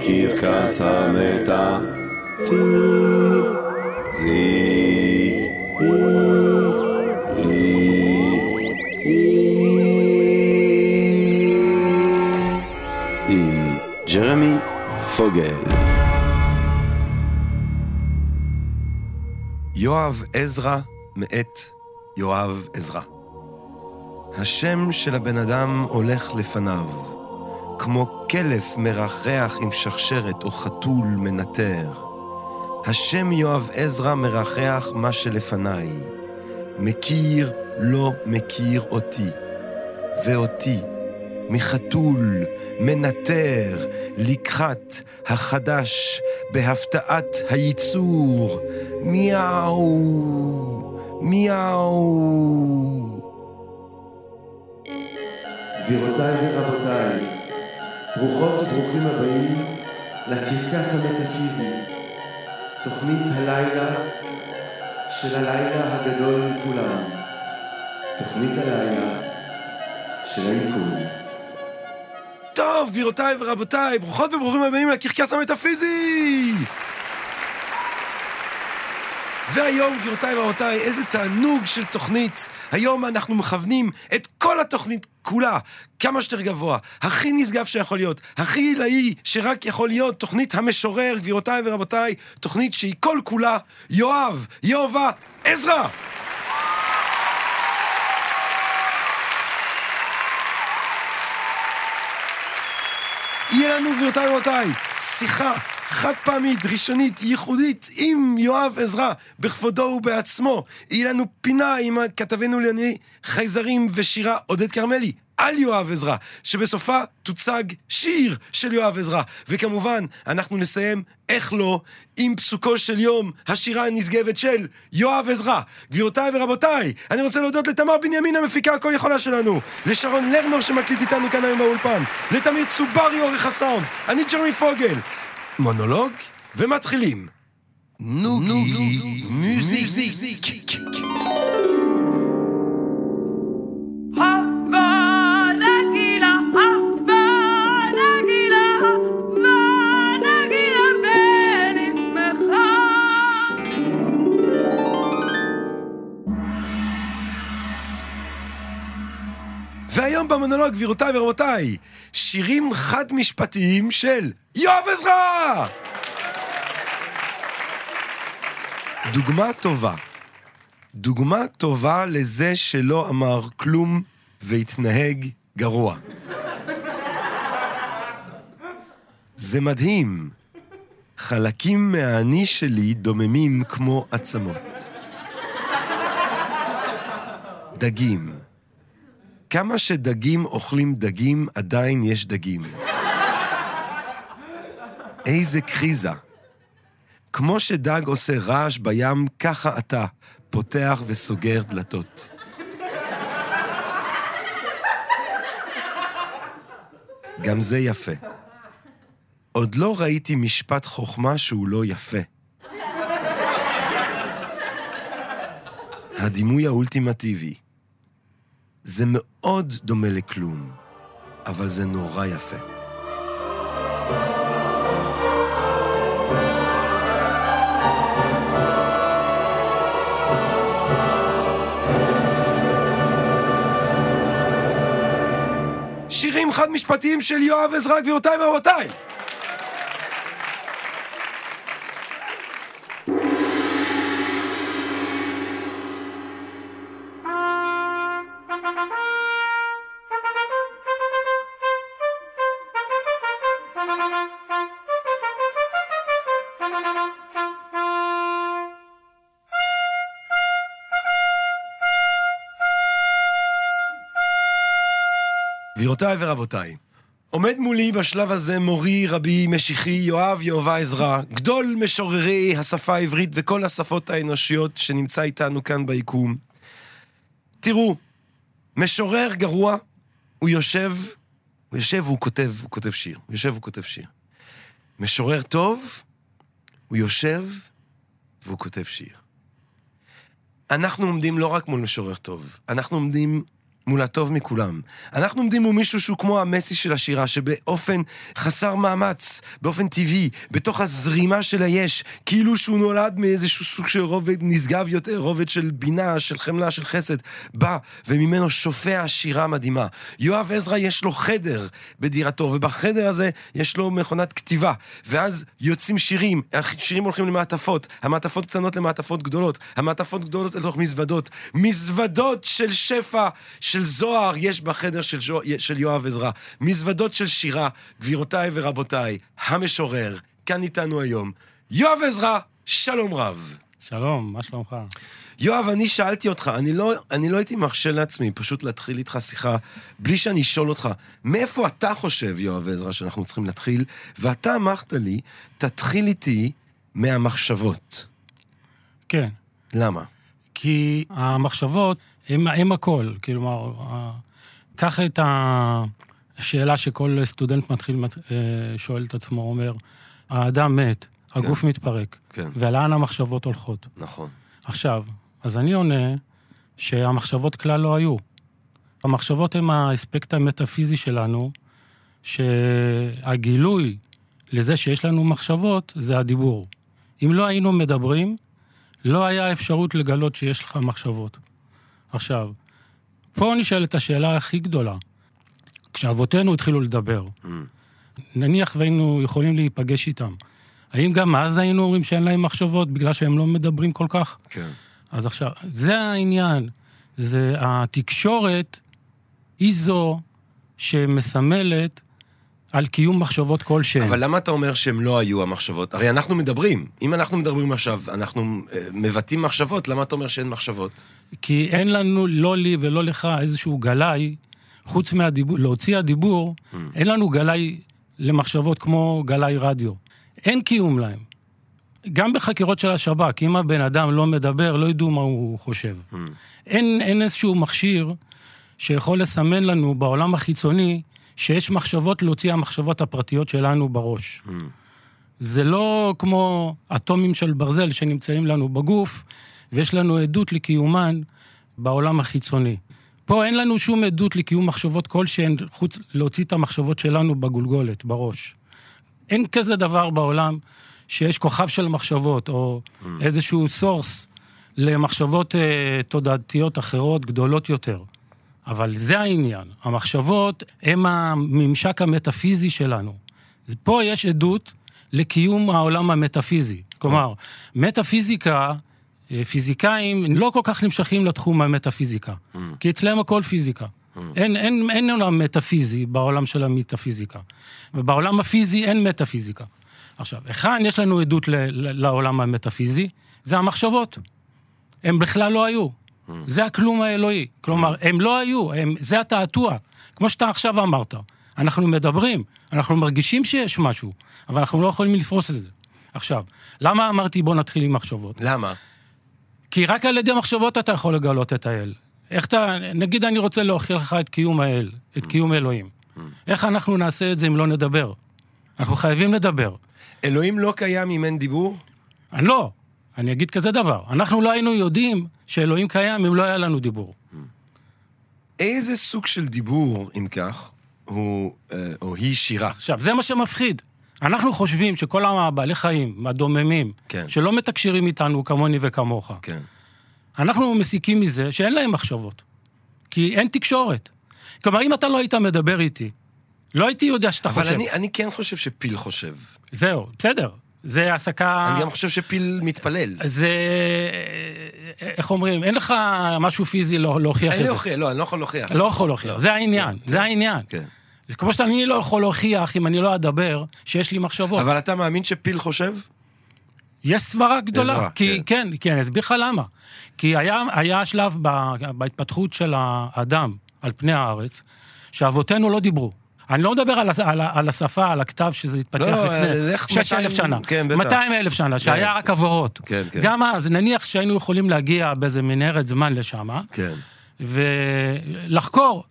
בקרקס עם ג'רמי פוגל. יואב עזרא מאת יואב עזרא. השם של הבן אדם הולך לפניו, כמו כלף מרחרח עם שרשרת או חתול מנטר. השם יואב עזרא מרחח מה שלפניי. מכיר לא מכיר אותי, ואותי מחתול מנטר לקחת החדש בהפתעת הייצור. מיהו, מיהו. גבירותיי ורבותיי, ברוכות וברוכים הבאים לקרקס המטאפיזי, תוכנית הלילה של הלילה הגדול מכולם, תוכנית הלילה של היקום. טוב, גבירותיי ורבותיי, ברוכות וברוכים הבאים לקרקס המטאפיזי! והיום, גבירותיי ורבותיי, איזה תענוג של תוכנית. היום אנחנו מכוונים את כל התוכנית כולה, כמה שיותר גבוה, הכי נשגב שיכול להיות, הכי עילאי שרק יכול להיות, תוכנית המשורר, גבירותיי ורבותיי, תוכנית שהיא כל כולה יואב, יהובה, עזרא! יהיה לנו, גבירותיי ורבותיי, שיחה חד פעמית, ראשונית, ייחודית, עם יואב עזרא, בכבודו ובעצמו. יהיה לנו פינה עם כתבנו לענייני חייזרים ושירה עודד כרמלי. על יואב עזרא, שבסופה תוצג שיר של יואב עזרא. וכמובן, אנחנו נסיים, איך לא, עם פסוקו של יום, השירה הנשגבת של יואב עזרא. גבירותיי ורבותיי, אני רוצה להודות לתמר בנימין המפיקה הכל יכולה שלנו, לשרון לרנור שמקליט איתנו כאן היום באולפן, לתמיר צוברי עורך הסאונד, אני ג'רמי פוגל. מונולוג, ומתחילים. נוגי מוזיק. והיום במונולוג, גבירותיי ורבותיי, שירים חד-משפטיים של יואב עזרא! דוגמה טובה. דוגמה טובה לזה שלא אמר כלום והתנהג גרוע. זה מדהים. חלקים מהאני שלי דוממים כמו עצמות. דגים. כמה שדגים אוכלים דגים, עדיין יש דגים. איזה קריזה. כמו שדג עושה רעש בים, ככה אתה פותח וסוגר דלתות. גם זה יפה. עוד לא ראיתי משפט חוכמה שהוא לא יפה. הדימוי האולטימטיבי. זה מאוד דומה לכלום, אבל זה נורא יפה. שירים חד משפטיים של יואב עזרא, גבירותיי ורבותיי! גבירותיי ורבותיי, עומד מולי בשלב הזה מורי רבי משיחי יואב יהובה עזרא, גדול משוררי השפה העברית וכל השפות האנושיות שנמצא איתנו כאן ביקום. תראו, משורר גרוע, הוא יושב, הוא יושב והוא כותב, הוא כותב שיר. הוא יושב והוא כותב שיר. משורר טוב, הוא יושב והוא כותב שיר. אנחנו עומדים לא רק מול משורר טוב, אנחנו עומדים מול הטוב מכולם. אנחנו עומדים מול מישהו שהוא כמו המסי של השירה, שבאופן חסר מאמץ, באופן טבעי, בתוך הזרימה של היש, כאילו שהוא נולד מאיזשהו סוג של רובד נשגב יותר, רובד של בינה, של חמלה, של חסד, בא וממנו שופע שירה מדהימה. יואב עזרא יש לו חדר בדירתו, ובחדר הזה יש לו מכונת כתיבה, ואז יוצאים שירים, השירים הולכים למעטפות, המעטפות קטנות למעטפות גדולות, המעטפות גדולות לתוך מזוודות, מזוודות של שפע, של זוהר יש בחדר של, זו, של יואב עזרא. מזוודות של שירה, גבירותיי ורבותיי, המשורר, כאן איתנו היום. יואב עזרא, שלום רב. שלום, מה שלומך? יואב, אני שאלתי אותך, אני לא, אני לא הייתי מרשה לעצמי פשוט להתחיל איתך שיחה בלי שאני אשאול אותך, מאיפה אתה חושב, יואב עזרא, שאנחנו צריכים להתחיל? ואתה אמרת לי, תתחיל איתי מהמחשבות. כן. למה? כי המחשבות הם, הם הכל. כלומר, קח את השאלה שכל סטודנט מתחיל, אה, שואל את עצמו, אומר, האדם מת, הגוף כן. מתפרק, כן. ולאן המחשבות הולכות? נכון. עכשיו, אז אני עונה שהמחשבות כלל לא היו. המחשבות הן האספקט המטאפיזי שלנו, שהגילוי לזה שיש לנו מחשבות זה הדיבור. אם לא היינו מדברים, לא היה אפשרות לגלות שיש לך מחשבות. עכשיו, פה נשאלת השאלה הכי גדולה. כשאבותינו התחילו לדבר, Mm. נניח והיינו יכולים להיפגש איתם, האם גם אז היינו אומרים שאין להם מחשבות בגלל שהם לא מדברים כל כך? כן. אז עכשיו, זה העניין. זה התקשורת היא זו שמסמלת על קיום מחשבות כלשהן. אבל למה אתה אומר שהם לא היו המחשבות? הרי אנחנו מדברים. אם אנחנו מדברים עכשיו, אנחנו אה, מבטאים מחשבות, למה אתה אומר שאין מחשבות? כי אין לנו, לא לי ולא לך, איזשהו גלאי, חוץ מהדיבור, להוציא הדיבור, Mm. אין לנו גלאי למחשבות כמו גלאי רדיו. אין קיום להם. גם בחקירות של השב"כ, אם הבן אדם לא מדבר, לא ידעו מה הוא חושב. Mm. אין, אין איזשהו מכשיר שיכול לסמן לנו בעולם החיצוני שיש מחשבות להוציא המחשבות הפרטיות שלנו בראש. Mm. זה לא כמו אטומים של ברזל שנמצאים לנו בגוף, ויש לנו עדות לקיומן בעולם החיצוני. פה אין לנו שום עדות לקיום מחשבות כלשהן, חוץ להוציא את המחשבות שלנו בגולגולת, בראש. אין כזה דבר בעולם שיש כוכב של מחשבות, או איזשהו source למחשבות אה, תודעתיות אחרות גדולות יותר. אבל זה העניין. המחשבות הם הממשק המטאפיזי שלנו. פה יש עדות לקיום העולם המטאפיזי. כלומר, מטאפיזיקה, אה, פיזיקאים לא כל כך נמשכים לתחום המטאפיזיקה, כי אצלם הכל פיזיקה. אין, אין, אין עולם מטאפיזי בעולם של המטאפיזיקה. ובעולם הפיזי אין מטאפיזיקה. עכשיו, היכן יש לנו עדות ל, לעולם המטאפיזי? זה המחשבות. הם בכלל לא היו. זה הכלום האלוהי. כלומר, הם לא היו, הם, זה התעתוע. כמו שאתה עכשיו אמרת. אנחנו מדברים, אנחנו מרגישים שיש משהו, אבל אנחנו לא יכולים לפרוס את זה. עכשיו, למה אמרתי בוא נתחיל עם מחשבות? למה? כי רק על ידי מחשבות אתה יכול לגלות את האל. איך אתה, נגיד אני רוצה להוכיח לך את קיום האל, את קיום אלוהים. איך אנחנו נעשה את זה אם לא נדבר? אנחנו חייבים לדבר. אלוהים לא קיים אם אין דיבור? אני לא. אני אגיד כזה דבר. אנחנו לא היינו יודעים שאלוהים קיים אם לא היה לנו דיבור. איזה סוג של דיבור, אם כך, הוא אה, או היא שירה? עכשיו, זה מה שמפחיד. אנחנו חושבים שכל הבעלי חיים, הדוממים, כן. שלא מתקשרים איתנו כמוני וכמוך, כן. אנחנו מסיקים מזה שאין להם מחשבות. כי אין תקשורת. כלומר, אם אתה לא היית מדבר איתי, לא הייתי יודע שאתה אבל חושב. אני, אני כן חושב שפיל חושב. זהו, בסדר. זה העסקה... אני גם חושב שפיל מתפלל. זה... איך אומרים? אין לך משהו פיזי לא- להוכיח את אני זה. לא יכול, לא, אני לא יכול להוכיח. לא יכול להוכיח, זה העניין, זה העניין. כן. זה כמו שאני לא יכול להוכיח, אם אני לא אדבר, שיש לי מחשבות. אבל אתה מאמין שפיל חושב? יש סברה גדולה. עזרה, כי, כן, כן, אני אסביר לך למה. כי היה, היה שלב ב, בהתפתחות של האדם על פני הארץ, שאבותינו לא דיברו. אני לא מדבר על, על, על השפה, על הכתב, שזה התפתח לא, לפני לך 6,000 200 שנה. כן, בטח. 200 אלף שנה, שהיה רק הבהרות. כן, כן. גם אז, נניח שהיינו יכולים להגיע באיזה מנהרת זמן לשם, כן. ולחקור.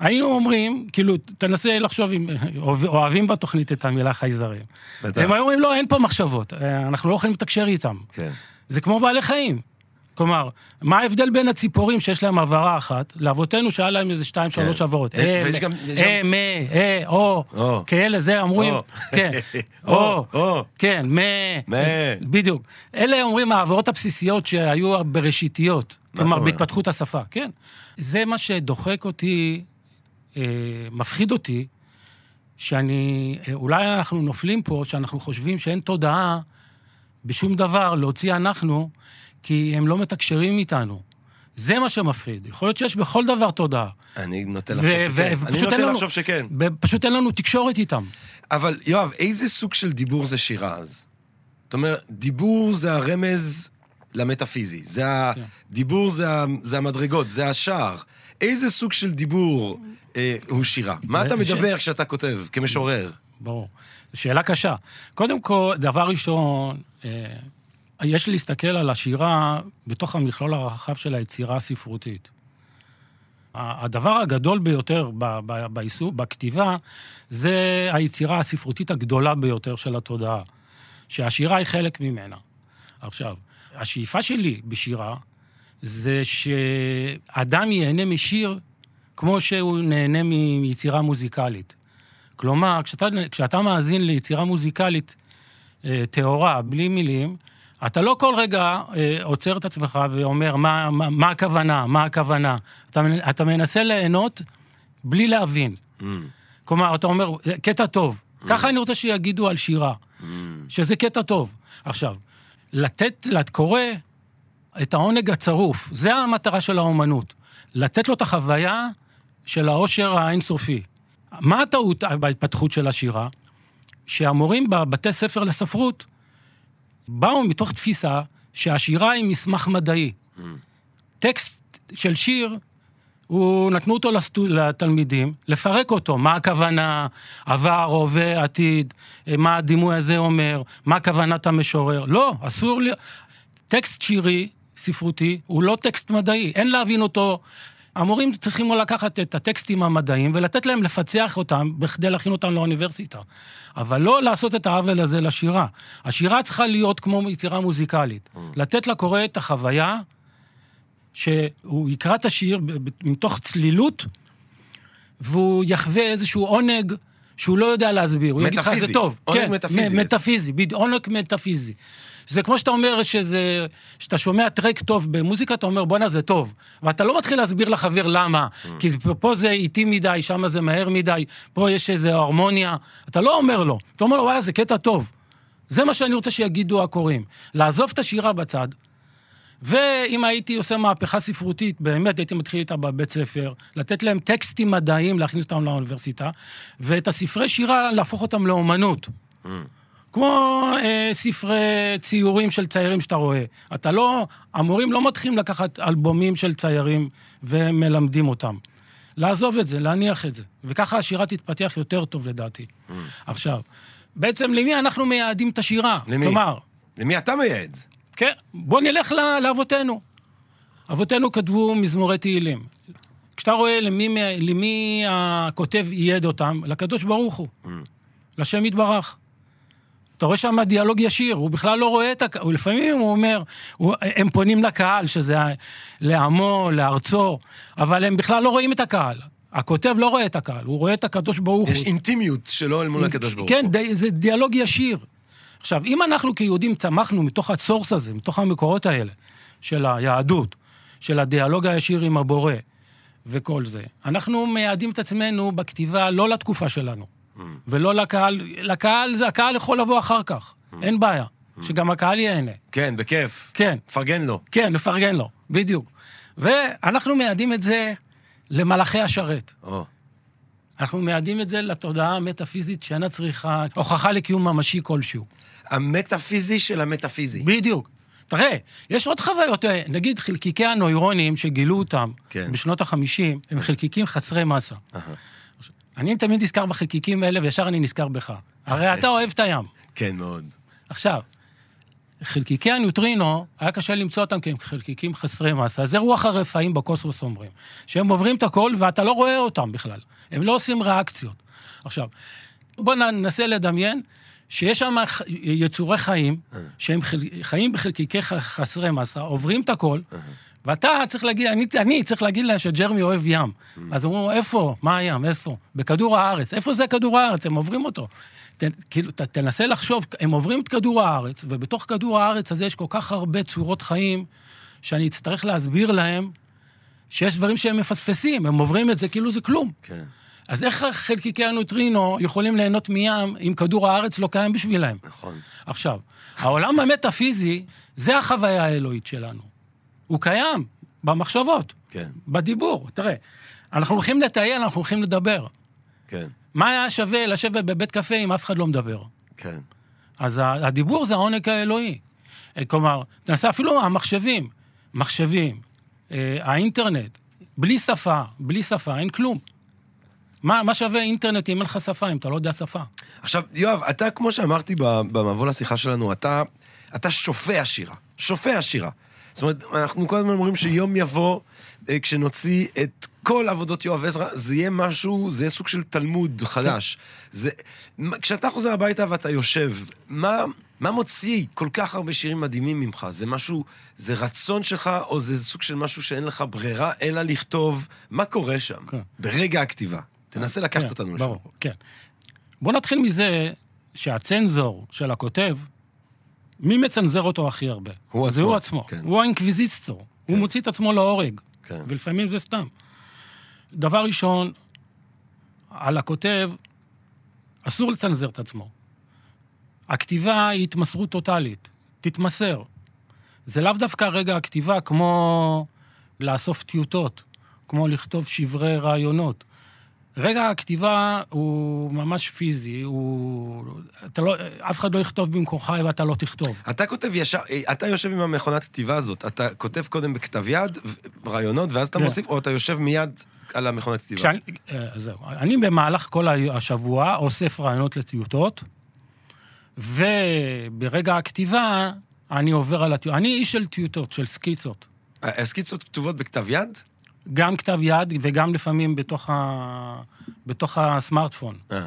היינו אומרים, כאילו, תנסה לחשוב אם אוהב- אוהבים בתוכנית את המילה חייזרים. בטח. הם היו אומרים, לא, אין פה מחשבות, אה, אנחנו לא יכולים לתקשר איתם. כן. זה כמו בעלי חיים. כלומר, מה ההבדל בין הציפורים שיש להם הבהרה אחת, לאבותינו שהיה להם איזה שתיים, שלוש כן. הבהרות. אה, אה, ויש גם- אה, גם- מ, אה, או. כאלה, זה אומרים, או. כן, או. כן, מ, מ. בדיוק. אלה אומרים העברות הבסיסיות שהיו בראשיתיות, כלומר? בהתפתחות השפה, כן. זה מה שדוחק אותי, אה, מפחיד אותי, שאני, אה, אולי אנחנו נופלים פה, שאנחנו חושבים שאין תודעה בשום דבר להוציא אנחנו, כי הם לא מתקשרים איתנו. זה מה שמפחיד. יכול להיות שיש בכל דבר תודעה. אני נוטה לחשוב שכן. אני נוטה לנו- לחשוב שכן. פשוט אין לנו תקשורת איתם. אבל יואב, איזה סוג של דיבור זה שירה אז? זאת אומרת, דיבור זה הרמז למטאפיזי. זה כן. הדיבור זה, ה- זה המדרגות, זה השער. איזה סוג של דיבור אה, הוא שירה? מה אתה ש- מדבר כשאתה כותב, כמשורר? ברור. שאלה קשה. קודם כל, דבר ראשון, אה, יש להסתכל על השירה בתוך המכלול הרחב של היצירה הספרותית. הדבר הגדול ביותר בעיסוק, בכתיבה, זה היצירה הספרותית הגדולה ביותר של התודעה, שהשירה היא חלק ממנה. עכשיו, השאיפה שלי בשירה זה שאדם ייהנה משיר כמו שהוא נהנה מיצירה מוזיקלית. כלומר, כשאתה, כשאתה מאזין ליצירה מוזיקלית אה, טהורה, בלי מילים, אתה לא כל רגע אה, עוצר את עצמך ואומר מה, מה, מה הכוונה, מה הכוונה. אתה, אתה מנסה ליהנות בלי להבין. כלומר, אתה אומר, "זה קטע טוב. ככה אני רוצה שיגידו על שירה, שזה קטע טוב. עכשיו, לתת לקורא את העונג הצרוף, זה המטרה של האומנות. לתת לו את החוויה של העושר האינסופי. מה הטעות בהתפתחות של השירה? שהמורים בבתי ספר לספרות באו מתוך תפיסה שהשירה היא מסמך מדעי. טקסט של שיר, הוא, נתנו אותו לסטו, לתלמידים, לפרק אותו, מה הכוונה, עבר, הווה, עתיד, מה הדימוי הזה אומר, מה כוונת המשורר. לא, אסור לי... טקסט שירי, ספרותי, הוא לא טקסט מדעי, אין להבין אותו. המורים צריכים לקחת את הטקסטים המדעיים ולתת להם לפצח אותם בכדי להכין אותם לאוניברסיטה. אבל לא לעשות את העוול הזה לשירה. השירה צריכה להיות כמו יצירה מוזיקלית. לתת לקורא את החוויה שהוא יקרא את השיר מתוך צלילות, והוא יחווה איזשהו עונג שהוא לא יודע להסביר. הוא יגיד לך. זה טוב. עונג כן, מטאפיזי מטאפיזי, עונג מטאפיזי. זה כמו שאתה אומר שזה, שאתה שומע טרק טוב במוזיקה, אתה אומר, בואנה, זה טוב. ואתה לא מתחיל להסביר לחבר למה, כי זה- פה זה איטי מדי, שם זה מהר מדי, פה יש איזו הרמוניה. אתה לא אומר לו, אתה אומר לו, וואלה, זה קטע טוב. זה מה שאני רוצה שיגידו הקוראים. לעזוב את השירה בצד, ואם הייתי עושה מהפכה ספרותית, באמת הייתי מתחיל איתה בבית ספר, לתת להם טקסטים מדעיים, להכניס אותם לאוניברסיטה, ואת הספרי שירה, להפוך אותם לאומנות. כמו אה, ספרי ציורים של ציירים שאתה רואה. אתה לא, המורים לא מתחילים לקחת אלבומים של ציירים ומלמדים אותם. לעזוב את זה, להניח את זה. וככה השירה תתפתח יותר טוב לדעתי. עכשיו, בעצם למי אנחנו מייעדים את השירה? למי? כלומר, למי אתה מייעד? כן, בוא נלך ל- לאבותינו. אבותינו כתבו מזמורי תהילים. כשאתה רואה למי, למי הכותב ייעד אותם, לקדוש ברוך הוא, לשם יתברך. אתה רואה שם דיאלוג ישיר, הוא בכלל לא רואה את הקהל, לפעמים הוא אומר, הוא, הם פונים לקהל, שזה לעמו, לארצו, אבל הם בכלל לא רואים את הקהל. הכותב לא רואה את הקהל, הוא רואה את הקדוש ברוך הוא. יש אינטימיות שלו אל מול הקדוש ברוך כן, הוא. די, זה דיאלוג ישיר. עכשיו, אם אנחנו כיהודים צמחנו מתוך הסורס הזה, מתוך המקורות האלה, של היהדות, של הדיאלוג הישיר עם הבורא וכל זה, אנחנו מייעדים את עצמנו בכתיבה לא לתקופה שלנו, ולא לקהל, לקהל, זה הקהל יכול לבוא אחר כך, אין בעיה, שגם הקהל ייהנה. כן, בכיף. כן. פרגן לו. כן, לפרגן לו, בדיוק. ואנחנו מייעדים את זה למלאכי השרת. או. אנחנו מייעדים את זה לתודעה המטאפיזית שאינה צריכה הוכחה לקיום ממשי כלשהו. המטאפיזי של המטאפיזי. בדיוק. תראה, יש עוד חוויות, אה, נגיד חלקיקי הנוירונים שגילו אותם כן. בשנות החמישים, הם חלקיקים חסרי מסה. אני תמיד נזכר בחלקיקים האלה, וישר אני נזכר בך. הרי אתה אוהב את הים. כן, מאוד. עכשיו, חלקיקי הניוטרינו, היה קשה למצוא אותם כי הם חלקיקים חסרי מסה. זה רוח הרפאים בקוסמוס אומרים. שהם עוברים את הכל ואתה לא רואה אותם בכלל. הם לא עושים ריאקציות. עכשיו, בואו ננסה לדמיין שיש שם יצורי חיים, שהם חל... חיים בחלקיקי חסרי מסה, עוברים את הכל, ואתה צריך להגיד, אני, אני צריך להגיד להם שג'רמי אוהב ים. אז אמרו, איפה? מה הים? איפה? בכדור הארץ. איפה זה כדור הארץ? הם עוברים אותו. ת, כאילו, ת, תנסה לחשוב, הם עוברים את כדור הארץ, ובתוך כדור הארץ הזה יש כל כך הרבה צורות חיים, שאני אצטרך להסביר להם שיש דברים שהם מפספסים, הם עוברים את זה כאילו זה כלום. כן, אז איך חלקיקי הנוטרינו יכולים ליהנות מים אם כדור הארץ לא קיים בשבילהם? נכון. עכשיו, העולם המטאפיזי, זה החוויה האלוהית שלנו. הוא קיים במחשבות, כן, בדיבור. תראה, אנחנו הולכים לטייל, אנחנו הולכים לדבר. כן, מה היה שווה לשבת בבית קפה אם אף אחד לא מדבר? כן. אז הדיבור זה העונג האלוהי. אה, כלומר, תנסה אפילו המחשבים, מחשבים, אה, האינטרנט, בלי שפה, בלי שפה, אין כלום. מה, מה שווה אינטרנט אם אין לך שפה, אם אתה לא יודע שפה? עכשיו, יואב, אתה, כמו שאמרתי במבוא לשיחה שלנו, אתה, אתה שופע שירה. שופע שירה. זאת אומרת, אנחנו כל הזמן אומרים שיום יבוא, אה, כשנוציא את כל עבודות יואב עזרא, זה יהיה משהו, זה יהיה סוג של תלמוד חדש. זה, כשאתה חוזר הביתה ואתה יושב, מה, מה מוציא כל כך הרבה שירים מדהימים ממך? זה משהו, זה רצון שלך, או זה סוג של משהו שאין לך ברירה אלא לכתוב? מה קורה שם? כן. ברגע הכתיבה. תנסה לקחת כן, אותנו לשם. ברור, כן. בוא נתחיל מזה שהצנזור של הכותב, מי מצנזר אותו הכי הרבה? הוא זה עצמו, הוא עצמו. כן. הוא האינקוויזיסטור. הוא מוציא את עצמו להורג. כן. ולפעמים זה סתם. דבר ראשון, על הכותב, אסור לצנזר את עצמו. הכתיבה היא התמסרות טוטאלית. תתמסר. זה לאו דווקא רגע הכתיבה כמו לאסוף טיוטות, כמו לכתוב שברי רעיונות. רגע הכתיבה הוא ממש פיזי, הוא... אתה לא... אף אחד לא יכתוב במקומך ואתה לא תכתוב. אתה כותב ישר, אה, אתה יושב עם המכונת כתיבה הזאת, אתה כותב קודם בכתב יד, רעיונות, ואז אתה כן. מוסיף, או אתה יושב מיד על המכונת כתיבה? כשאני, אה, זהו. אני במהלך כל השבוע אוסף רעיונות לטיוטות, וברגע הכתיבה אני עובר על הטיוטות. אני איש של טיוטות, של סקיצות. ה- הסקיצות כתובות בכתב יד? גם כתב יד וגם לפעמים בתוך, ה... בתוך הסמארטפון. אה,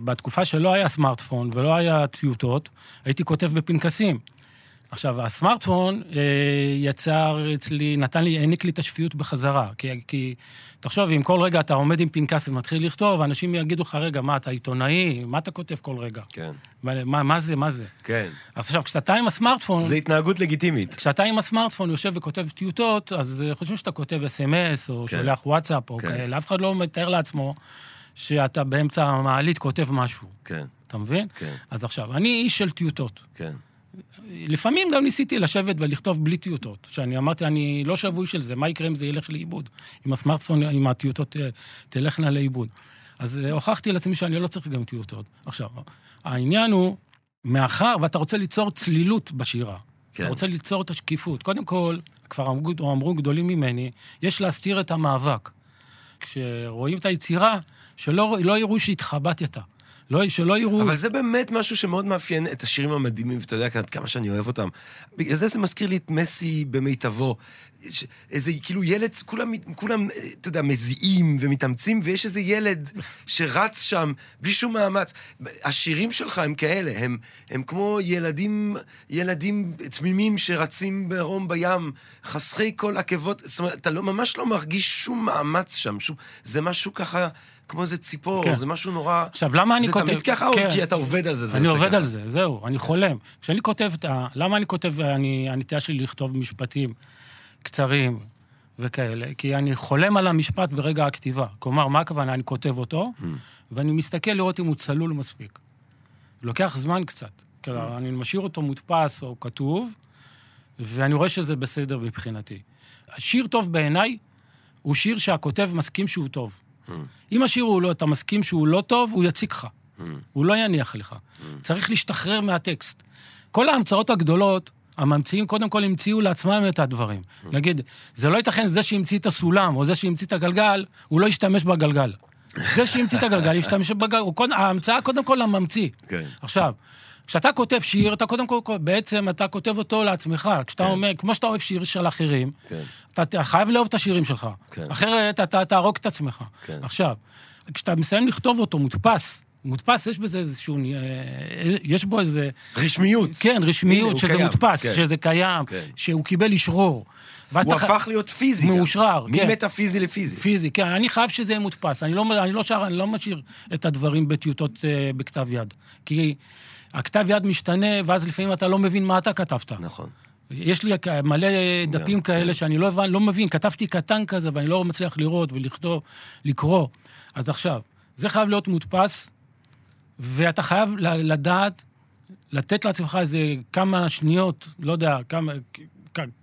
בתקופה שלא היה סמארטפון ולא היה טיוטות, הייתי כותב בפנקסים. עכשיו, הסמארטפון אה, יצר אצלי, נתן לי, העניק לי את השפיות בחזרה. כי, כי תחשוב, אם כל רגע אתה עומד עם פנקס ומתחיל לכתוב, אנשים יגידו לך, רגע, מה, אתה עיתונאי? מה אתה כותב כל רגע? כן, מה, מה, מה זה, מה זה? כן. אז עכשיו, כשאתה עם הסמארטפון, זה התנהגות לגיטימית. כשאתה עם הסמארטפון יושב וכותב טיוטות, אז אה, חושבים שאתה כותב אס.אם.אס, או כן. שולח וואטסאפ, או כן. כאלה. אף אחד לא מתאר לעצמו שאתה באמצע המעלית כותב משהו. כן, אתה מבין? כן. אז עכשיו, אני איש של טיוטות. כן. לפעמים גם ניסיתי לשבת ולכתוב בלי טיוטות. שאני אמרתי, אני לא שבוי של זה, מה יקרה אם זה ילך לאיבוד? אם הסמארטפון, אם הטיוטות אה, תלכנה לאיבוד. אז אה, הוכחתי לעצמי שאני לא צריך גם טיוטות. עכשיו, העניין הוא, מאחר ואתה רוצה ליצור צלילות בשירה, כן. אתה רוצה ליצור את השקיפות. קודם כל, כבר אמרו, אמרו גדולים ממני, יש להסתיר את המאבק. כשרואים את היצירה, שלא לא יראו שהתחבטת. לא, שלא יראו... אבל זה באמת משהו שמאוד מאפיין את השירים המדהימים, ואתה יודע עד כמה שאני אוהב אותם. בגלל זה זה מזכיר לי את מסי במיטבו. איזה, כאילו ילד, כולם, כולם, אה, אתה יודע, מזיעים ומתאמצים, ויש איזה ילד שרץ שם בלי שום מאמץ. השירים שלך הם כאלה, הם, הם כמו ילדים, ילדים תמימים שרצים בערום בים, חסכי כל עקבות, זאת אומרת, אתה לא, ממש לא מרגיש שום מאמץ שם, שום, זה משהו ככה... כמו איזה ציפור, כן. זה משהו נורא... עכשיו, למה אני זה כותב... תמיד ככה, או כן. כי אתה עובד על זה? זה אני עובד ככה? על זה, זהו, אני חולם. כשאני כותב את ה... למה אני כותב, אני, הנטייה שלי לכתוב משפטים קצרים וכאלה? כי אני חולם על המשפט ברגע הכתיבה. כלומר, מה הכוונה? אני כותב אותו, Hmm. ואני מסתכל לראות אם הוא צלול מספיק. לוקח זמן קצת. Hmm. כלומר, אני משאיר אותו מודפס או כתוב, ואני רואה שזה בסדר מבחינתי. שיר טוב בעיניי הוא שיר שהכותב מסכים שהוא טוב. Hmm. אם השיר הוא לא, אתה מסכים שהוא לא טוב, הוא יציק לך. הוא לא יניח לך. צריך להשתחרר מהטקסט. כל ההמצאות הגדולות, הממציאים קודם כל המציאו לעצמם את הדברים. נגיד, זה לא ייתכן, זה שהמציא את הסולם, או זה שהמציא את הגלגל, הוא לא ישתמש בגלגל. זה שהמציא את הגלגל, ישתמש בגלגל. קודם- ההמצאה קודם כל לממציא. כן. עכשיו, כשאתה כותב שיר, אתה קודם כל, בעצם אתה כותב אותו לעצמך. כשאתה אומר, כמו שאתה אוהב שיר של אחרים, כן. אתה, אתה חייב לאהוב את השירים שלך. כן. אחרת אתה תהרוג את עצמך. כן. עכשיו, כשאתה מסיים לכתוב אותו מודפס, מודפס, יש בזה איזשהו... אה, יש בו איזה... רשמיות. כן, רשמיות, שזה קיים, מודפס, כן. שזה קיים, כן. שהוא קיבל אשרור. הוא אתה הפך להיות פיזי. מאושרר, כן. ממטאפיזי לפיזי. פיזי, כן, אני חייב שזה יהיה מודפס. אני לא, אני לא, שר, אני לא משאיר את הדברים בטיוטות אה, בכתב יד. כי הכתב יד משתנה, ואז לפעמים אתה לא מבין מה אתה כתבת. נכון. יש לי מלא דפים כאלה שאני לא, הבנ, לא מבין, כתבתי קטן כזה ואני לא מצליח לראות ולכתוב, לקרוא. אז עכשיו, זה חייב להיות מודפס, ואתה חייב לדעת, לתת לעצמך איזה כמה שניות, לא יודע, כמה,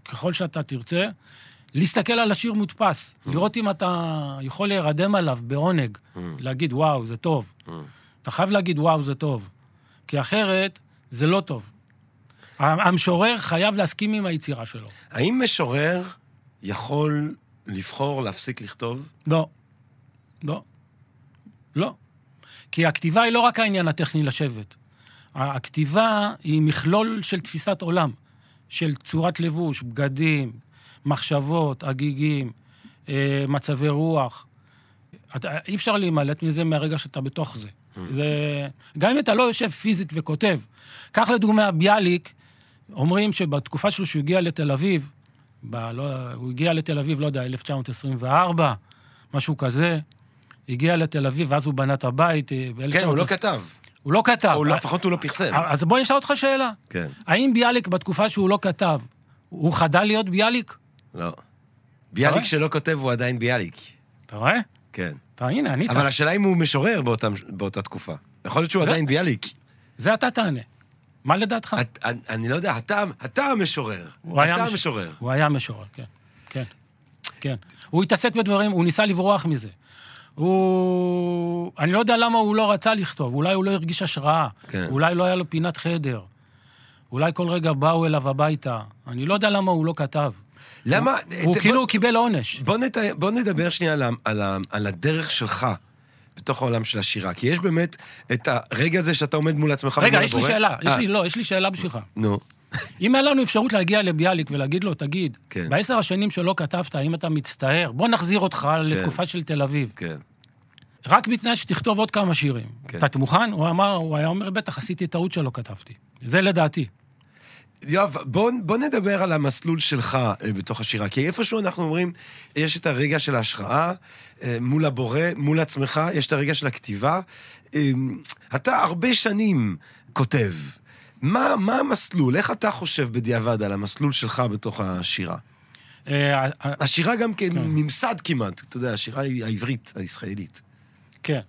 ככל שאתה תרצה, להסתכל על השיר מודפס, לראות אם אתה יכול להירדם עליו בעונג, להגיד, וואו, זה טוב. אתה חייב להגיד, וואו, זה טוב. כי אחרת, זה לא טוב. המשורר חייב להסכים עם היצירה שלו. האם משורר יכול לבחור להפסיק לכתוב? לא. לא. לא. כי הכתיבה היא לא רק העניין הטכני לשבת. הכתיבה היא מכלול של תפיסת עולם, של צורת לבוש, בגדים, מחשבות, הגיגים, אה, מצבי רוח. אתה, אי אפשר להימלט מזה מהרגע שאתה בתוך זה. זה... גם אם אתה לא יושב פיזית וכותב. קח לדוגמה ביאליק, אומרים שבתקופה שלו שהוא הגיע לתל אביב, ב, לא, הוא הגיע לתל אביב, לא יודע, 1924, משהו כזה, הגיע לתל אביב, ואז הוא בנה את הבית. אה, כן, הוא לא 1900 כתב. הוא לא כתב. או לפחות הוא לא פרסם. אז בוא נשאל אותך שאלה. כן. האם ביאליק בתקופה שהוא לא כתב, הוא חדל להיות ביאליק? לא. ביאליק רואה? שלא כותב הוא עדיין ביאליק. אתה רואה? כן. אתה, הנה, ענית. אבל השאלה אם הוא משורר באותם- באותה תקופה. יכול להיות שהוא זה- עדיין ביאליק. זה אתה תענה. מה לדעתך? את- אני- אני לא יודע, אתה אתה המשורר. אתה מש- המשורר. הוא היה משורר, כן. כן. כן. הוא התעסק בדברים, הוא ניסה לברוח מזה. הוא... אני לא יודע למה הוא לא רצה לכתוב, אולי הוא לא הרגיש השראה. כן. אולי לא היה לו פינת חדר. אולי כל רגע באו אליו הביתה. אני לא יודע למה הוא לא כתב. למה... הוא ת- כאילו בוא- קיבל עונש. בוא, נת... בוא נדבר שנייה על, ה... על, ה... על הדרך שלך בתוך העולם של השירה. כי יש באמת את הרגע הזה שאתה עומד מול עצמך רגע, יש לי הבורא. שאלה, יש אה, לי, לא, יש לי שאלה בשבילך. נו, אם היה לנו אפשרות להגיע לביאליק ולהגיד לו, תגיד, כן. בעשר השנים שלא כתבת, האם אתה מצטער? בוא נחזיר אותך לתקופה של תל אביב. כן. רק בתנאי שתכתוב עוד כמה שירים. כן. אתה מוכן? הוא אמר, הוא היה אומר, בטח, עשיתי טעות שלא כתבתי. זה לדעתי. יואב, בוא, בוא נדבר על המסלול שלך אה, בתוך השירה. כי איפשהו אנחנו אומרים, יש את הרגע של ההשראה אה, מול הבורא, מול עצמך, יש את הרגע של הכתיבה. אה, אתה הרבה שנים כותב. מה, מה המסלול? איך אתה חושב בדיעבד על המסלול שלך בתוך השירה? אה, אה, השירה גם כממסד כמעט, אתה יודע, השירה היא העברית, הישראלית. כן.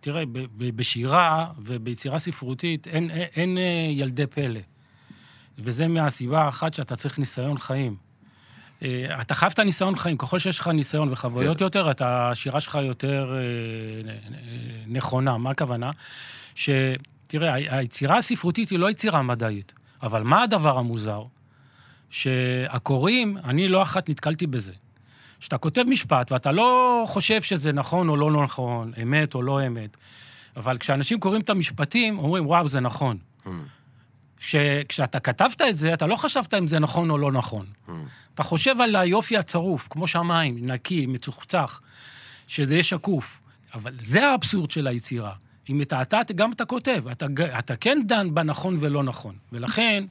תראה, בשירה וביצירה ספרותית אין, אין, אין אה, ילדי פלא. וזה מהסיבה האחת שאתה צריך ניסיון חיים. אתה חייב את הניסיון חיים. ככל שיש לך ניסיון וחוויות כן. יותר, אתה, השירה שלך יותר נכונה. מה הכוונה? שתראה, ה- היצירה הספרותית היא לא יצירה מדעית, אבל מה הדבר המוזר? שהקוראים, אני לא אחת נתקלתי בזה. שאתה כותב משפט ואתה לא חושב שזה נכון או לא נכון, אמת או לא אמת, אבל כשאנשים קוראים את המשפטים, אומרים, וואו, זה נכון. כשאתה כתבת את זה, אתה לא חשבת אם זה נכון או לא נכון. אתה חושב על היופי הצרוף, כמו שמיים, נקי, מצוחצח, שזה יהיה שקוף. אבל זה האבסורד של היצירה. היא מתעתעת, גם אתה כותב, אתה, אתה כן דן בנכון ולא נכון. ולכן,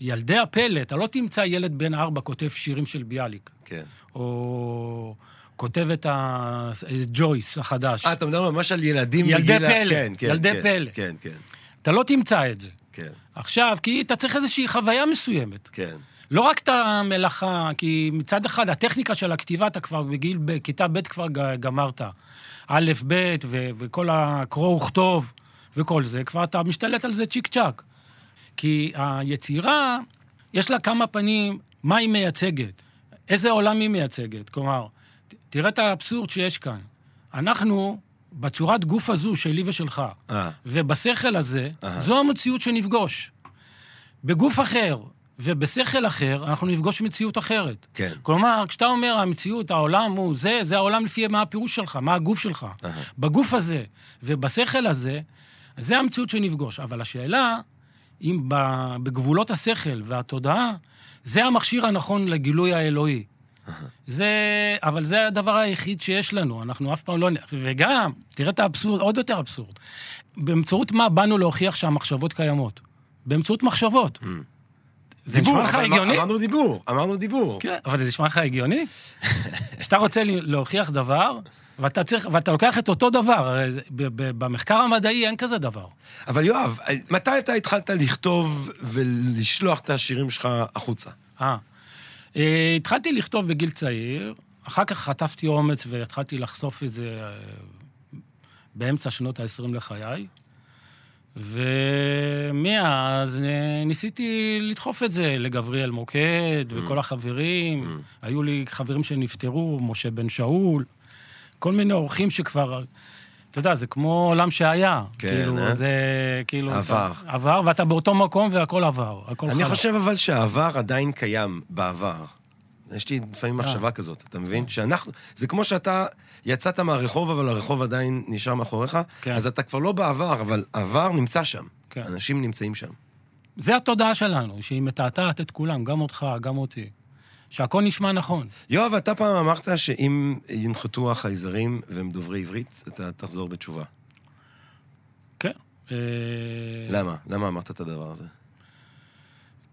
ילדי הפלא, אתה לא תמצא ילד בן ארבע כותב שירים של ביאליק, כן. או כותב את ה- את ג'ויס החדש. אה, אתה מדבר ממש על ילדים ילדי בגיל פלא, כן, כן, ילדי כן, פלא. כן, כן, אתה לא תמצא את זה. כן, עכשיו, כי אתה צריך איזושהי חוויה מסוימת. כן. לא רק את המלאכה, כי מצד אחד, הטכניקה של הכתיבה, אתה כבר בגיל, בכיתה ב' כבר גמרת. א', ב', ו- וכל הקרוא וכתוב וכל זה, כבר אתה משתלט על זה צ'יק צ'אק. כי היצירה, יש לה כמה פנים, מה היא מייצגת, איזה עולם היא מייצגת. כלומר, ת- תראה את האבסורד שיש כאן. אנחנו, בצורת גוף הזו, שלי ושלך, אה. ובשכל הזה, אהה. זו המציאות שנפגוש. בגוף אחר ובשכל אחר, אנחנו נפגוש מציאות אחרת. כן. כלומר, כשאתה אומר המציאות, העולם הוא זה, זה העולם לפי מה הפירוש שלך, מה הגוף שלך. אהה. בגוף הזה ובשכל הזה, זה המציאות שנפגוש. אבל השאלה, אם בגבולות השכל והתודעה, זה המכשיר הנכון לגילוי האלוהי. זה, אבל זה הדבר היחיד שיש לנו, אנחנו אף פעם לא... וגם, תראה את האבסורד, עוד יותר אבסורד. באמצעות מה באנו להוכיח שהמחשבות קיימות? באמצעות מחשבות. זה נשמע לך הגיוני? אמרנו דיבור, אמרנו דיבור. כן, אבל זה נשמע לך הגיוני? כשאתה רוצה להוכיח דבר, ואתה צריך, ואתה לוקח את אותו דבר, הרי זה- ב- ב- במחקר המדעי אין כזה דבר. אבל יואב, מתי אתה התחלת לכתוב ולשלוח את השירים שלך החוצה? אה. אה, התחלתי לכתוב בגיל צעיר, אחר כך חטפתי אומץ והתחלתי לחשוף את זה אה, באמצע שנות ה-20 לחיי, ומאז אה, ניסיתי לדחוף את זה לגבריאל מוקד וכל החברים. היו לי חברים שנפטרו, משה בן שאול, כל מיני אורחים שכבר... אתה יודע, זה כמו עולם שהיה. כן, כאילו, אה? זה כאילו... עבר. אתה- עבר, ואתה באותו מקום והכל עבר. הכל אני חלק. חושב אבל שהעבר עדיין קיים בעבר. יש לי לפעמים מחשבה כזאת, אתה מבין? שאנחנו, זה כמו שאתה יצאת מהרחוב, אבל הרחוב עדיין נשאר מאחוריך, כן. אז אתה כבר לא בעבר, אבל העבר נמצא שם. כן. אנשים נמצאים שם. זה התודעה שלנו, שהיא מתעתעת את כולם, גם אותך, גם אותי. שהכל נשמע נכון. יואב, אתה פעם אמרת שאם ינחתו החייזרים והם דוברי עברית, אתה תחזור בתשובה. כן. אה, למה? למה אמרת את הדבר הזה?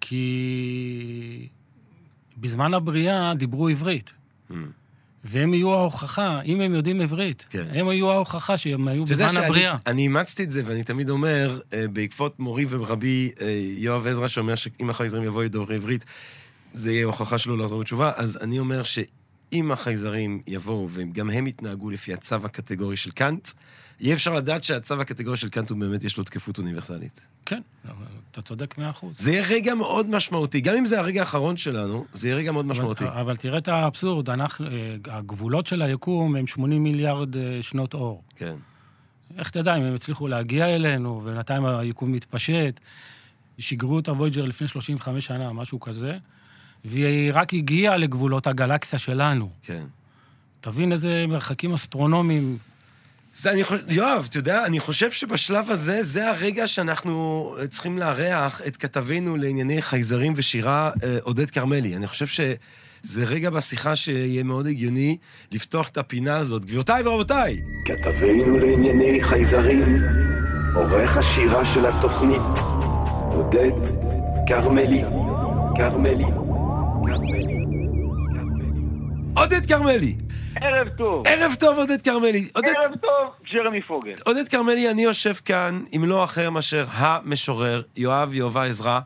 כי בזמן הבריאה דיברו עברית. Mm. והם יהיו ההוכחה, אם הם יודעים עברית, כן. הם יהיו ההוכחה שהם היו בזמן הבריאה. שאני אימצתי את זה, ואני תמיד אומר, אה, בעקבות מורי ורבי אה, יואב עזרא, שאומר שאם החייזרים יבואו דוברי עברית, זה יהיה הוכחה שלו לחזור בתשובה, אז אני אומר שאם החייזרים יבואו וגם הם יתנהגו לפי הצו הקטגורי של קאנט, יהיה אפשר לדעת שהצו הקטגורי של קאנט הוא באמת יש לו תקפות אוניברסלית. כן, אתה צודק מאה אחוז. זה יהיה רגע מאוד משמעותי. גם אם זה הרגע האחרון שלנו, זה יהיה רגע מאוד משמעותי. אבל, אבל תראה את האבסורד, אנחנו, אה, הגבולות של היקום הם 80 מיליארד אה, שנות אור. כן. איך תדע אם הם הצליחו להגיע אלינו, ובינתיים היקום מתפשט. שיגרו את הוויג'ר לפני 35 שנה, משהו כזה, והיא רק הגיעה לגבולות הגלקסיה שלנו. כן. תבין איזה מרחקים אסטרונומיים. זה, אני חושב, יואב, אתה יודע, אני חושב שבשלב הזה, זה הרגע שאנחנו צריכים לארח את כתבנו לענייני חייזרים ושירה, אה, עודד כרמלי. אני חושב שזה רגע בשיחה שיהיה מאוד הגיוני לפתוח את הפינה הזאת. גבירותיי ורבותיי, כתבנו לענייני חייזרים, עורך השירה של התוכנית, עודד כרמלי, כרמלי, כרמלי. עודד כרמלי. ערב טוב. ערב טוב, עודד כרמלי. עודד, ערב טוב, ג'רמי פוגל. עודד כרמלי, אני יושב כאן עם לא אחר מאשר המשורר, יואב יהובה עזרא.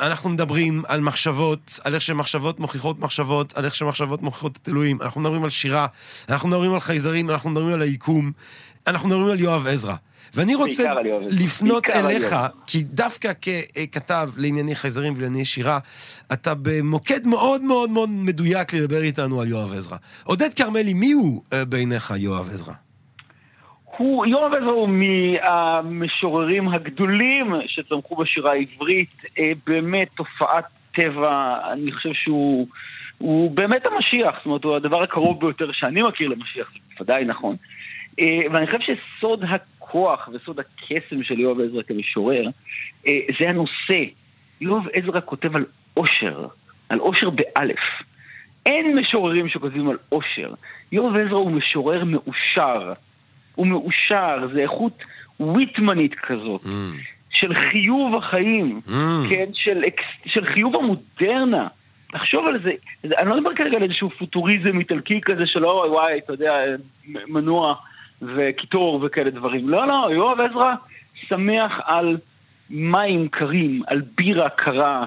אנחנו מדברים על מחשבות, על איך שמחשבות מוכיחות מחשבות, על איך שמחשבות מוכיחות את אלוהים. אנחנו מדברים על שירה, אנחנו מדברים על חייזרים, אנחנו מדברים על היקום, אנחנו מדברים על יואב עזרא. ואני רוצה. לפנות אליך. כי דווקא ככתב לענייני חייזרים ולענייני שירה, אתה במוקד מאוד מאוד מאוד מדויק לדבר איתנו על יואב עזרא. עודד כרמלי, מי הוא אה, בעיניך יואב עזרא? הוא, יואב עזרא הוא מהמשוררים הגדולים שצמחו בשירה העברית, אה, באמת תופעת טבע, אני חושב שהוא הוא באמת המשיח, זאת אומרת, הוא הדבר הקרוב ביותר שאני מכיר למשיח, זה בוודאי נכון. אה, ואני חושב שסוד הכוח וסוד הקסם של יואב עזרא כמשורר, אה, זה הנושא. יואב עזרא כותב על אושר, על אושר באלף. אין משוררים שכותבים על אושר. יואב עזרא הוא משורר מאושר. הוא מאושר, זה איכות ויטמנית כזאת, Mm, של חיוב החיים, mm. כן, של, של חיוב המודרנה. לחשוב על זה, אני לא מדבר כרגע על איזשהו פוטוריזם איטלקי כזה של אוי וואי, אתה יודע, מנוע וקיטור וכאלה דברים. לא, לא, יואב עזרא שמח על מים קרים, על בירה קרה,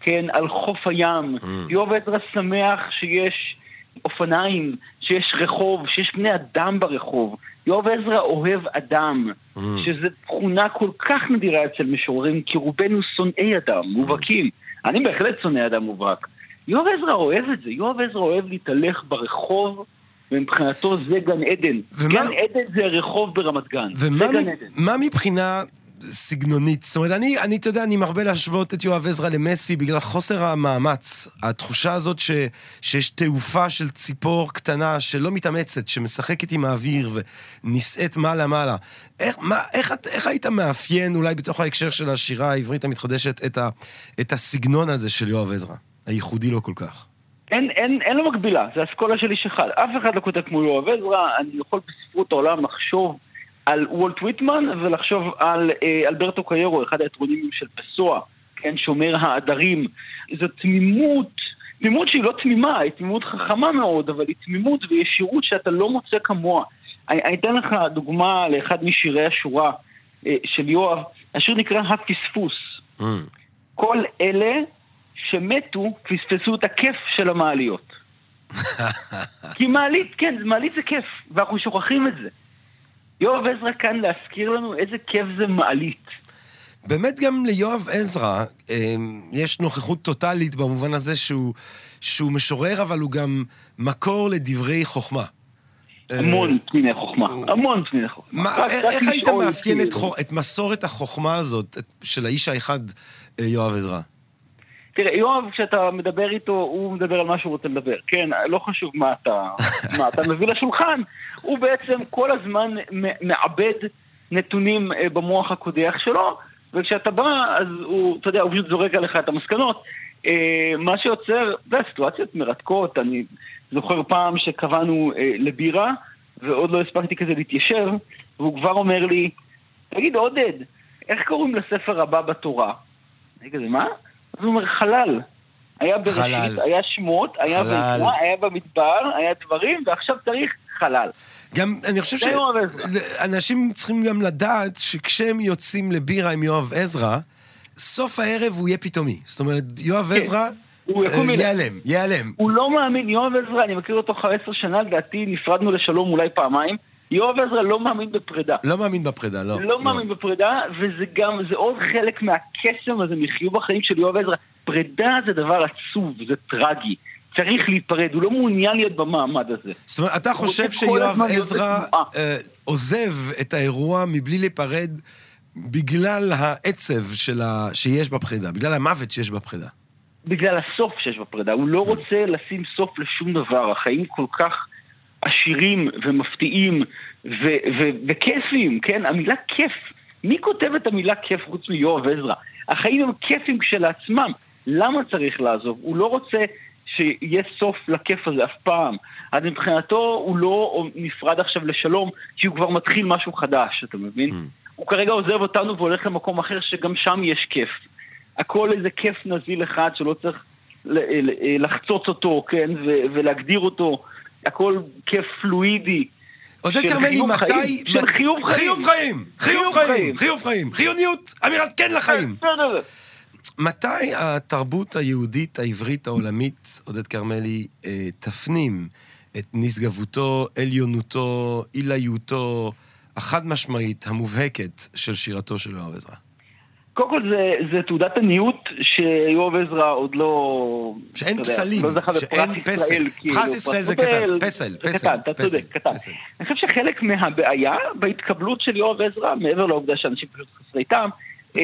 כן, על חוף הים. Mm. יואב עזרא שמח שיש אופניים, שיש רחוב, שיש בני אדם ברחוב. יואב עזרא אוהב אדם, Mm. שזו תכונה כל כך נדירה אצל משוררים, כי רובנו שונאי אדם, מובהקים. אני בהחלט שונא אדם מובהק. יואב עזרא אוהב את זה, יואב עזרא אוהב להתהלך ברחוב, ומבחינתו זה גן עדן. ומה- גן עדן זה רחוב ברמת גן. ומה זה גן מ- עדן. מה מבחינה סגנונית? זאת אומרת, אני, אני, אתה יודע, אני מרבה להשוות את יואב עזרא למסי בגלל חוסר המאמץ. התחושה הזאת ש, שיש תעופה של ציפור קטנה שלא מתאמצת, שמשחקת עם האוויר ונישאת מעלה-מעלה. איך, מה, איך, איך היית מאפיין, אולי בתוך ההקשר של השירה העברית המתחדשת, את, ה, את הסגנון הזה של יואב עזרא, הייחודי לו כל כך? אין, אין, אין לו מקבילה, זה אסכולה של איש אחד. אף אחד לא כותב כמו יואב עזרא, אני יכול בספרות העולם לחשוב על וולט ויטמן ולחשוב על אה, אלברטו קיירו, אחד האטרונימים של פסוע, כן, שומר העדרים. זו תמימות, תמימות שהיא לא תמימה, היא תמימות חכמה מאוד, אבל היא תמימות וישירות שאתה לא מוצא כמוה. אני, אני אתן לך דוגמה לאחד משירי השורה אה, של יואב, השיר נקרא הפספוס. Mm. כל אלה שמתו פספסו את הכיף של המעליות. כי מעלית, כן, מעלית זה כיף, ואנחנו שוכחים את זה. יואב עזרא כאן להזכיר לנו איזה כיף זה מעלית. באמת גם ליואב עזרא אה, יש נוכחות טוטאלית במובן הזה שהוא, שהוא משורר, אבל הוא גם מקור לדברי חוכמה. המון פניני חוכמה, הוא- המון פניני חוכמה. מה, רק- איך, רק היית מאפיין את, כאילו. את מסורת החוכמה הזאת את, של האיש האחד, אה, יואב עזרא? תראה, יואב, כשאתה מדבר איתו, הוא מדבר על מה שהוא רוצה לדבר. כן, לא חשוב מה אתה, מה אתה מביא לשולחן, הוא בעצם כל הזמן מעבד נתונים אה, במוח הקודח שלו, וכשאתה בא, אז הוא, אתה יודע, הוא פשוט זורק עליך את המסקנות. אה, מה שיוצר, יודע, סיטואציות מרתקות. אני זוכר פעם שקבענו אה, לבירה, ועוד לא הספקתי כזה להתיישב, והוא כבר אומר לי, תגיד, עודד, איך קוראים לספר הבא בתורה? אני כזה, מה? אז הוא אומר, חלל. היה בראשית, חלל. היה שמות, היה. ויקרא, היה במדבר, היה דברים, ועכשיו צריך חלל. גם, אני חושב עזרא. שאנשים צריכים גם לדעת שכשהם יוצאים לבירה עם יואב עזרא, סוף הערב הוא יהיה פתאומי. זאת אומרת, יואב עזרא כן. הוא יקום אה. ייעלם, ייעלם. הוא לא מאמין, יואב עזרא, אני מכיר אותו 15 שנה, לדעתי נפרדנו לשלום אולי פעמיים. יואב עזרא לא מאמין בפרידה. לא מאמין בפרידה, לא. לא מאמין בפרידה, וזה גם, זה עוד חלק מהקסם הזה, מחיוב החיים של יואב עזרא. פרידה זה דבר עצוב, זה טרגי. צריך להיפרד, הוא לא מעוניין להיות במעמד הזה. זאת אומרת, אתה חושב שיואב עזרא. אה, עוזב את האירוע מבלי להיפרד בגלל העצב של ה... שיש בפרידה, בגלל המוות שיש בפרידה. בגלל הסוף שיש בפרידה. הוא לא רוצה לשים סוף לשום דבר. החיים כל כך עשירים ומפתיעים ו- ו- וכיפים, כן? המילה כיף. מי כותב את המילה כיף חוץ מיואב עזרא? החיים הם כיפים כשלעצמם. למה צריך לעזוב? הוא לא רוצה שיהיה סוף לכיף הזה אף פעם. אז מבחינתו הוא לא נפרד עכשיו לשלום, כי הוא כבר מתחיל משהו חדש, אתה מבין? הוא כרגע עוזב אותנו והולך למקום אחר שגם שם יש כיף. הכל איזה כיף נזיל אחד שלא צריך לחצוץ אותו, כן, ו- ולהגדיר אותו. הכל כיף פלואידי. עודד כרמלי, מתי... חיים, של חיוב חיים. חיוב חיים! חיוב חיים! חיוב חיים! חיוניות! אמירת כן לחיים! בסדר. מתי התרבות היהודית העברית העולמית, עודד כרמלי, אה, תפנים את נשגבותו, עליונותו, עילאיותו, החד משמעית, המובהקת של שירתו של יואב עזרא? קודם כל זה, זה תעודת עניות שיואב עזרא עוד לא... שאין אתה יודע, פסלים, לא שאין פסל. ישראל, כאילו, פרס ישראל זה קטן, פסל, פסל, אתה צודק, קטן. פסל. אני חושב שחלק מהבעיה בהתקבלות של יואב עזרא, מעבר לעובדה שאנשים פשוט חסרי טעם, אה,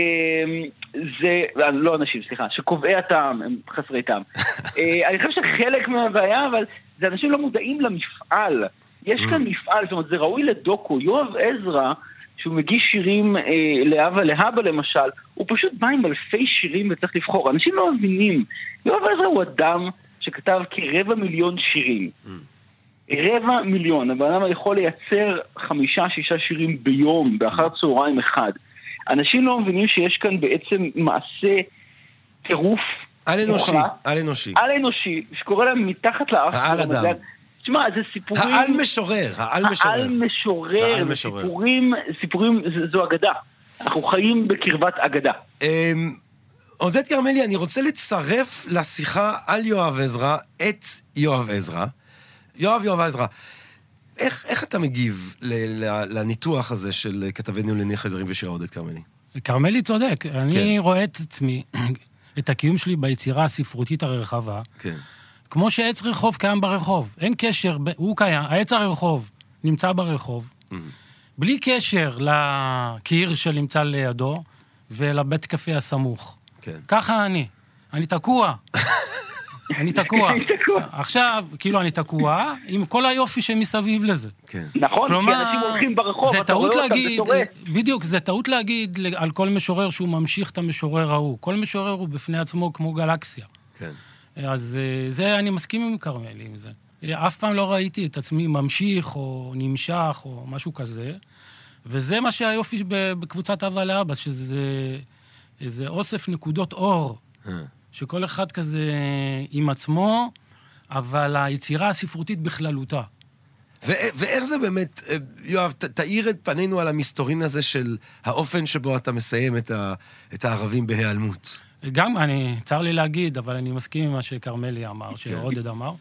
זה, לא אנשים, סליחה, שקובעי הטעם הם חסרי טעם. אה, אני חושב שחלק מהבעיה, אבל זה אנשים לא מודעים למפעל. יש כאן מפעל, זאת אומרת, זה ראוי לדוקו. יואב עזרא, שהוא מגיש שירים אה, לאבא להבא למשל, הוא פשוט בא עם אלפי שירים וצריך לבחור. אנשים לא מבינים. יואב עזרא הוא אדם שכתב כרבע מיליון שירים. רבע מיליון, הבן אדם יכול לייצר חמישה-שישה שירים ביום, באחר צהריים אחד. אנשים לא מבינים שיש כאן בעצם מעשה טירוף על אנושי, על אנושי. על אנושי, שקורה להם מתחת לאף. העל של אדם. תשמע, זה סיפורים... העל משורר, העל משורר. העל משורר. סיפורים, סיפורים, זו אגדה. אנחנו חיים בקרבת אגדה. אמ, עודד כרמלי, אני רוצה לצרף לשיחה על יואב עזרא את יואב עזרא. יואב יואב עזרא, איך, איך אתה מגיב ל, ל, לניתוח הזה של כתבנו לענייני חייזרים ושירה עודד כרמלי? כרמלי צודק, אני כן. רואה את עצמי, את הקיום שלי ביצירה הספרותית הרחבה, כן. כמו שעץ רחוב קיים ברחוב. אין קשר, הוא קיים, העץ הרחוב נמצא ברחוב, בלי קשר לקיר שנמצא לידו ולבית קפה הסמוך. כן. ככה אני. אני תקוע. אני תקוע. עכשיו, כאילו אני תקוע עם כל היופי שמסביב לזה. כן. נכון? כלומר, כי אנשים הולכים ברחוב, זה אתה רואה אותם, להגיד, זה טורף. בדיוק, זה טעות להגיד על כל משורר שהוא ממשיך את המשורר ההוא. כל משורר הוא בפני עצמו כמו גלקסיה. כן. אז אה, זה, אני מסכים עם כרמלי עם זה. אה, אף פעם לא ראיתי את עצמי ממשיך או נמשך או משהו כזה, וזה מה שהיופי בקבוצת אבא לאבא, שזה איזה אוסף נקודות אור, אה. שכל אחד כזה עם עצמו, אבל היצירה הספרותית בכללותה. ו- ואיך זה באמת, יואב, ת- תאיר את פנינו על המסתורין הזה של האופן שבו אתה מסיים את, ה- את הערבים בהיעלמות. גם, אני, צר לי להגיד, אבל אני מסכים עם מה שכרמלי אמר, שעודד אמר.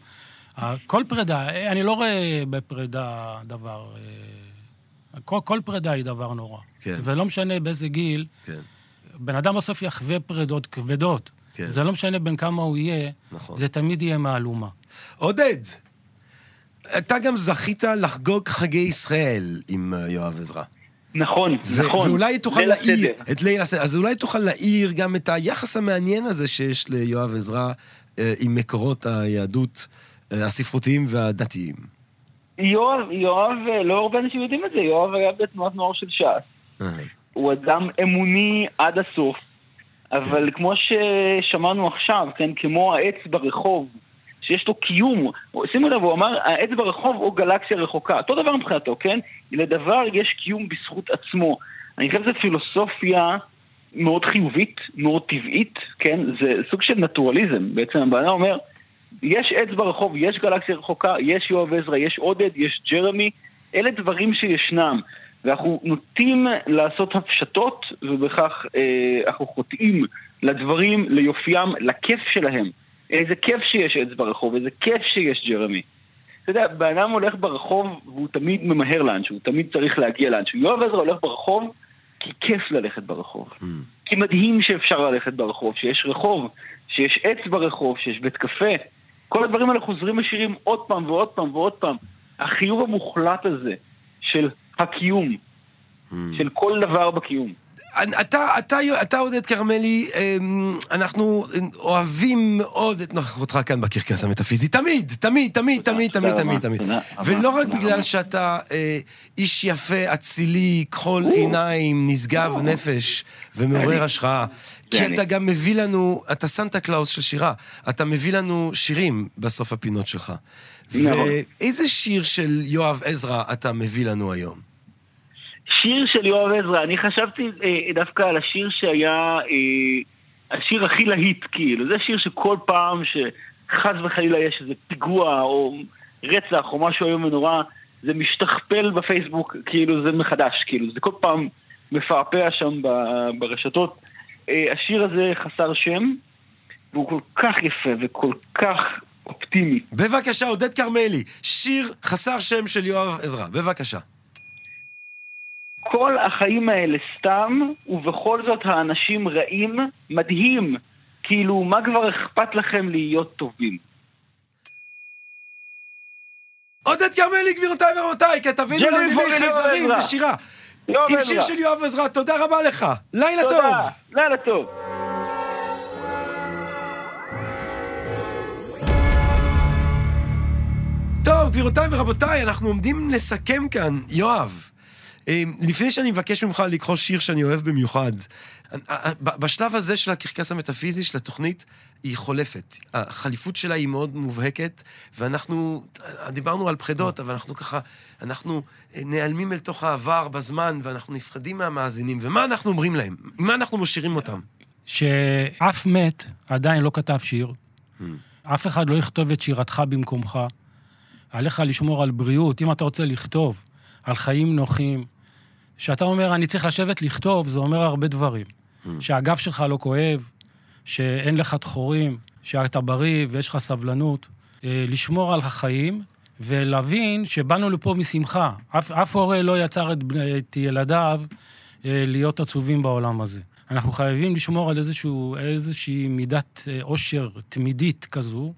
כל פרידה, אני לא רואה בפרידה דבר... אה, כל, כל פרידה היא דבר נורא. כן. ולא משנה באיזה גיל, כן, בן אדם בסוף יחווה פרידות כבדות. כן. זה לא משנה בין כמה הוא יהיה, נכון. זה תמיד יהיה מהלומה. עודד, אתה גם זכית לחגוג חגי ישראל עם אה, יואב עזרא. נכון, ו- נכון. ואולי תוכל להעיר. את ליל הסדר, אז אולי תוכל להעיר גם את היחס המעניין הזה שיש ליואב עזרא אה, עם מקורות היהדות אה, הספרותיים והדתיים. יואב, יואב, אה, לא הרבה אנשים יודעים את זה, יואב היה בתנועת נוער של ש"ס. אה, הוא אדם אמוני עד הסוף, אבל כמו ששמענו עכשיו, כן, כמו העץ ברחוב, שיש לו קיום, שימו לב, הוא אמר, העץ ברחוב הוא גלקסיה רחוקה. אותו דבר מבחינתו, כן? לדבר יש קיום בזכות עצמו. אני חושב שזו פילוסופיה מאוד חיובית, מאוד טבעית, כן? זה סוג של נטורליזם. בעצם הבעיה אומר, יש עץ ברחוב, יש גלקסיה רחוקה, יש יואב עזרא, יש עודד, יש ג'רמי, אלה דברים שישנם. ואנחנו נוטים לעשות הפשטות, ובכך אה, אנחנו חוטאים לדברים, ליופיים, לכיף שלהם. איזה כיף שיש עץ ברחוב, איזה כיף שיש ג'רמי. אתה יודע, בן אדם הולך ברחוב והוא תמיד ממהר לאנשהו, הוא תמיד צריך להגיע לאנשהו. יואב עזרא הולך ברחוב כי כיף ללכת ברחוב. כי מדהים שאפשר ללכת ברחוב, שיש רחוב, שיש עץ ברחוב, שיש בית קפה. כל הדברים האלה חוזרים בשירים עוד פעם ועוד פעם ועוד פעם. החיוב המוחלט הזה של הקיום, של כל דבר בקיום. אתה, אתה, אתה עודד כרמלי, אמ, אנחנו אוהבים מאוד את נוכחותך כאן בקרקס המטאפיזי. תמיד, תמיד, תמיד, תמיד, תמיד, תמיד, תמיד. ולא רק בגלל. שאתה אה, איש יפה, אצילי, כחול עיניים, נשגב נפש ומעורר השראה. כי. אתה גם מביא לנו, אתה סנטה קלאוס של שירה. אתה מביא לנו שירים בסוף הפינות שלך. ואיזה שיר של יואב עזרא אתה מביא לנו היום? שיר של יואב עזרא, אני חשבתי אה, דווקא על השיר שהיה אה, השיר הכי להיט, כאילו. זה שיר שכל פעם שחס וחלילה יש איזה פיגוע או רצח או משהו איום ונורא, זה משתכפל בפייסבוק, כאילו זה מחדש, כאילו. זה כל פעם מפעפע שם ב- ברשתות. אה, השיר הזה חסר שם, והוא כל כך יפה וכל כך אופטימי. בבקשה, עודד כרמלי, שיר חסר שם של יואב עזרא. בבקשה. כל החיים האלה סתם, ובכל זאת האנשים רעים, מדהים. כאילו, מה כבר אכפת לכם להיות טובים? עודד כרמלי, גבירותיי ורבותיי, ג'רמי לענייני חייזרים. ושירה. עם. שיר של יואב עזרא, תודה רבה לך. לילה טוב. תודה, לילה טוב. טוב, גבירותיי ורבותיי, אנחנו עומדים לסכם כאן. יואב, לפני שאני מבקש ממך לקרוא שיר שאני אוהב במיוחד, אה, אה, ב- בשלב הזה של הקרקס המטאפיזי של התוכנית, היא חולפת. החליפות שלה היא מאוד מובהקת, ואנחנו, אה, דיברנו על פחדות, אבל אנחנו ככה, אנחנו אה, נעלמים אל תוך העבר בזמן, ואנחנו נפחדים מהמאזינים. ומה אנחנו אומרים להם? מה אנחנו משאירים אותם? שאף מת עדיין לא כתב שיר, אף אחד לא יכתוב את שירתך במקומך. עליך לשמור על בריאות, אם אתה רוצה לכתוב, על חיים נוחים. כשאתה אומר, אני צריך לשבת לכתוב, זה אומר הרבה דברים. שהגב שלך לא כואב, שאין לך דחורים, שאתה בריא ויש לך סבלנות. אה, לשמור על החיים ולהבין שבאנו לפה משמחה. אף, אף הורה לא יצר את, את ילדיו אה, להיות עצובים בעולם הזה. אנחנו חייבים לשמור על איזשהו, איזושהי מידת אה, עושר תמידית כזו,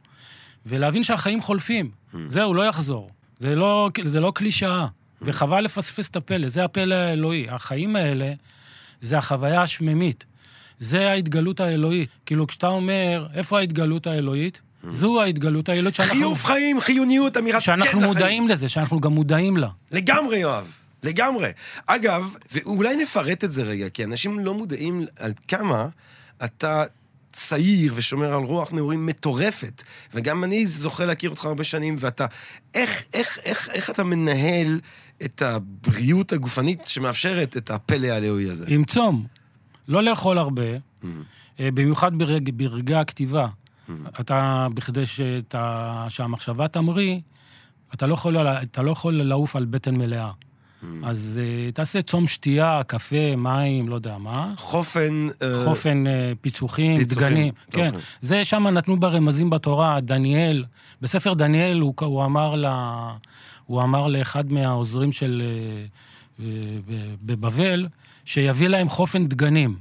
ולהבין שהחיים חולפים. זהו, לא יחזור. זה לא, זה לא קלישאה, וחבל לפספס את הפלא, זה הפלא האלוהי. החיים האלה זה החוויה השממית. זה ההתגלות האלוהית. כאילו, כשאתה אומר, איפה ההתגלות האלוהית? זו ההתגלות האלוהית שאנחנו... חיוב חיים, חיוניות, אמירת כן שאנחנו לחיים. מודעים לזה, שאנחנו גם מודעים לה. לגמרי, יואב. לגמרי. אגב, ואולי נפרט את זה רגע, כי אנשים לא מודעים על כמה אתה צעיר ושומר על רוח נעורים מטורפת. וגם אני זוכה להכיר אותך הרבה שנים, ואתה... איך, איך, איך, איך אתה מנהל את הבריאות הגופנית שמאפשרת את הפלא הלאומי הזה? עם צום. לא לאכול הרבה, אה, במיוחד ברג, ברגעי הכתיבה. אתה, בכדי שאתה, שהמחשבה תמריא, אתה לא, יכול, אתה לא יכול לעוף על בטן מלאה. אז uh, תעשה צום שתייה, קפה, מים, לא יודע מה. חופן... אה, חופן, uh, פיצוחים, דגנים. כן, זה שם נתנו ברמזים בתורה, דניאל, בספר דניאל הוא, הוא, אמר, לה, הוא אמר לאחד מהעוזרים של... בבבל, שיביא להם חופן דגנים,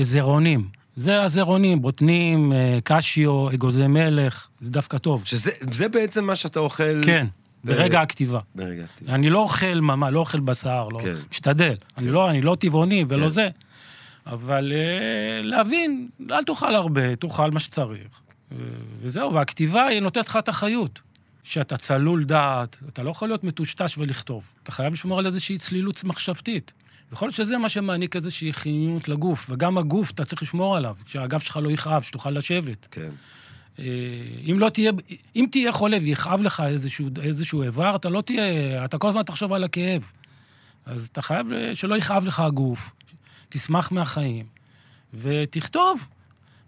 זרעונים. זה הזרעונים, בוטנים, קשיו, אגוזי מלך, זה דווקא טוב. שזה זה בעצם מה שאתה אוכל... כן, ברגע הכתיבה. ברגע הכתיבה. אני לא אוכל ממש, לא אוכל בשר, לא... כן. משתדל. אני לא, אני לא טבעוני ולא כן. זה. אבל אה, להבין, אל תאכל הרבה, תאכל מה שצריך. אה, וזהו, והכתיבה היא נותנת לך את החיות. שאתה צלול דעת, אתה לא יכול להיות מטושטש ולכתוב. אתה חייב לשמור על איזושהי צלילות מחשבתית. יכול להיות שזה מה שמעניק איזושהי חיוניות לגוף, וגם הגוף, אתה צריך לשמור עליו, שהגב שלך לא יכאב, שתוכל לשבת. כן. אה, אם לא תהיה, אם תהיה חולה ויכאב לך איזשהו, איזשהו איבר, אתה לא תהיה, אתה כל הזמן תחשוב על הכאב. אז אתה חייב שלא יכאב לך הגוף, תשמח מהחיים, ותכתוב.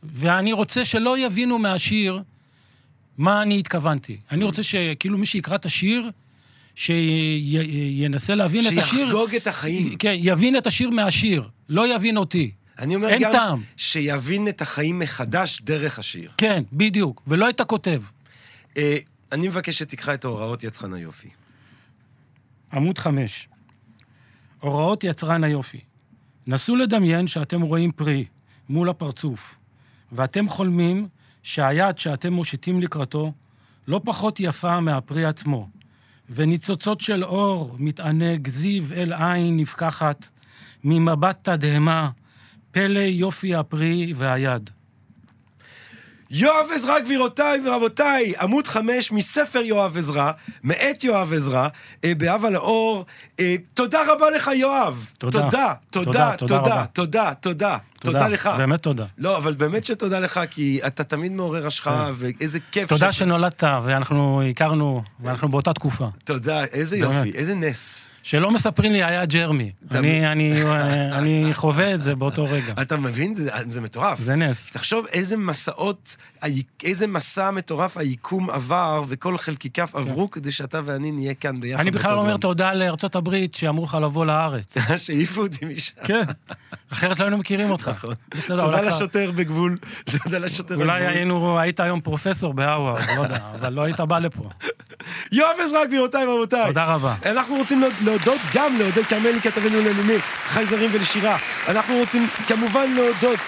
ואני רוצה שלא יבינו מהשיר מה אני התכוונתי. אני רוצה שכאילו מי שיקרא את השיר, שינסה להבין את השיר. שיחגוג את החיים. כן, יבין את השיר מהשיר, לא יבין אותי. אני אומר אין גם טעם. שיבין את החיים מחדש דרך השיר. כן, בדיוק, ולא את הכותב. אה, אני מבקש שתקרא את הוראות יצרן היופי. עמוד 5. הוראות יצרן היופי. נסו לדמיין שאתם רואים פרי מול הפרצוף, ואתם חולמים שהיד שאתם מושיטים לקראתו לא פחות יפה מהפרי עצמו, וניצוצות של אור מתענג זיו אל עין נפקחת, ממבט תדהמה, פלא יופי הפרי והיד. יואב עזרא, גבירותיי ורבותיי, עמוד חמש מספר יואב עזרא, מאת יואב עזרא, אה, באב לאור. אה, תודה רבה לך, יואב. תודה. תודה, תודה, תודה, תודה תודה. תודה, לך. באמת תודה. לא, אבל באמת שתודה לך, כי אתה תמיד מעורר השחאה, ואיזה כיף. כן. תודה ש- שנולדת, ואנחנו הכרנו, ואנחנו באותה תקופה. תודה, איזה באמת. יופי, איזה נס. שלא מספרים לי היה ג'רמי. אני, אני, אני חווה את זה באותו רגע. אתה מבין? זה, זה מטורף. זה נס. תחשוב איזה מסעות, איזה מסע מטורף היקום עבר, וכל חלקיקיו עברו כדי שאתה ואני נהיה כאן ביחד. כן. אני בכלל אומר. תודה לארצות הברית שאמרו לך לבוא לארץ. שהעיפו אותי משם. כן. אחרת לא היינו מכירים אותך. נכון. תודה אולי- לשוטר בגבול, תודה לשוטר אולי בגבול. היינו, היית היום פרופסור בהאווארד, לא יודע, אבל לא היית בא לפה. יואב עזרא, גבירותיי ורבותיי. תודה רבה. אנחנו רוצים להוד- להודות גם לעודד כרמלי, כתבנו לענייני חייזרים ולשירה. אנחנו רוצים כמובן להודות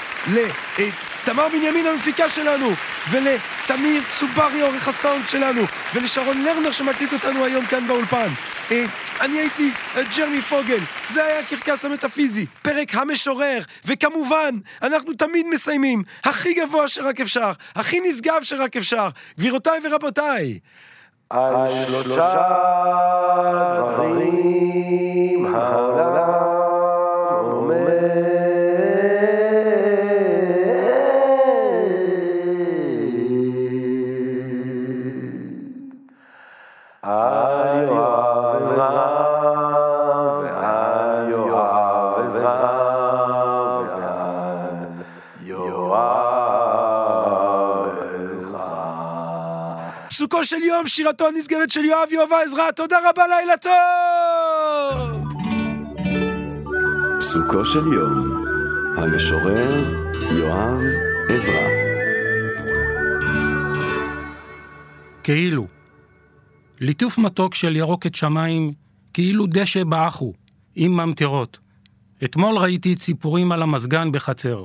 לתמר בנימין המפיקה שלנו, ולתמיר צוברי עורך הסאונד שלנו, ולשרון לרנר שמקליט אותנו היום כאן באולפן. אה, אני הייתי אה, ג'רמי פוגל, זה היה הקרקס המטאפיזי, פרק המשורר, וכמובן, אנחנו תמיד מסיימים הכי גבוה שרק אפשר, הכי נשגב שרק אפשר. גבירותיי ורבותיי, על שלושה דברים העולם של יום, שירתו הנשגבת של יואב יואב עזרא, תודה רבה, לילה טוב! פסוקו של יום, המשורר יואב עזרא. כאילו. ליטוף מתוק של ירוקת שמיים, כאילו דשא באחו, עם ממטרות. אתמול ראיתי ציפורים על המזגן בחצר.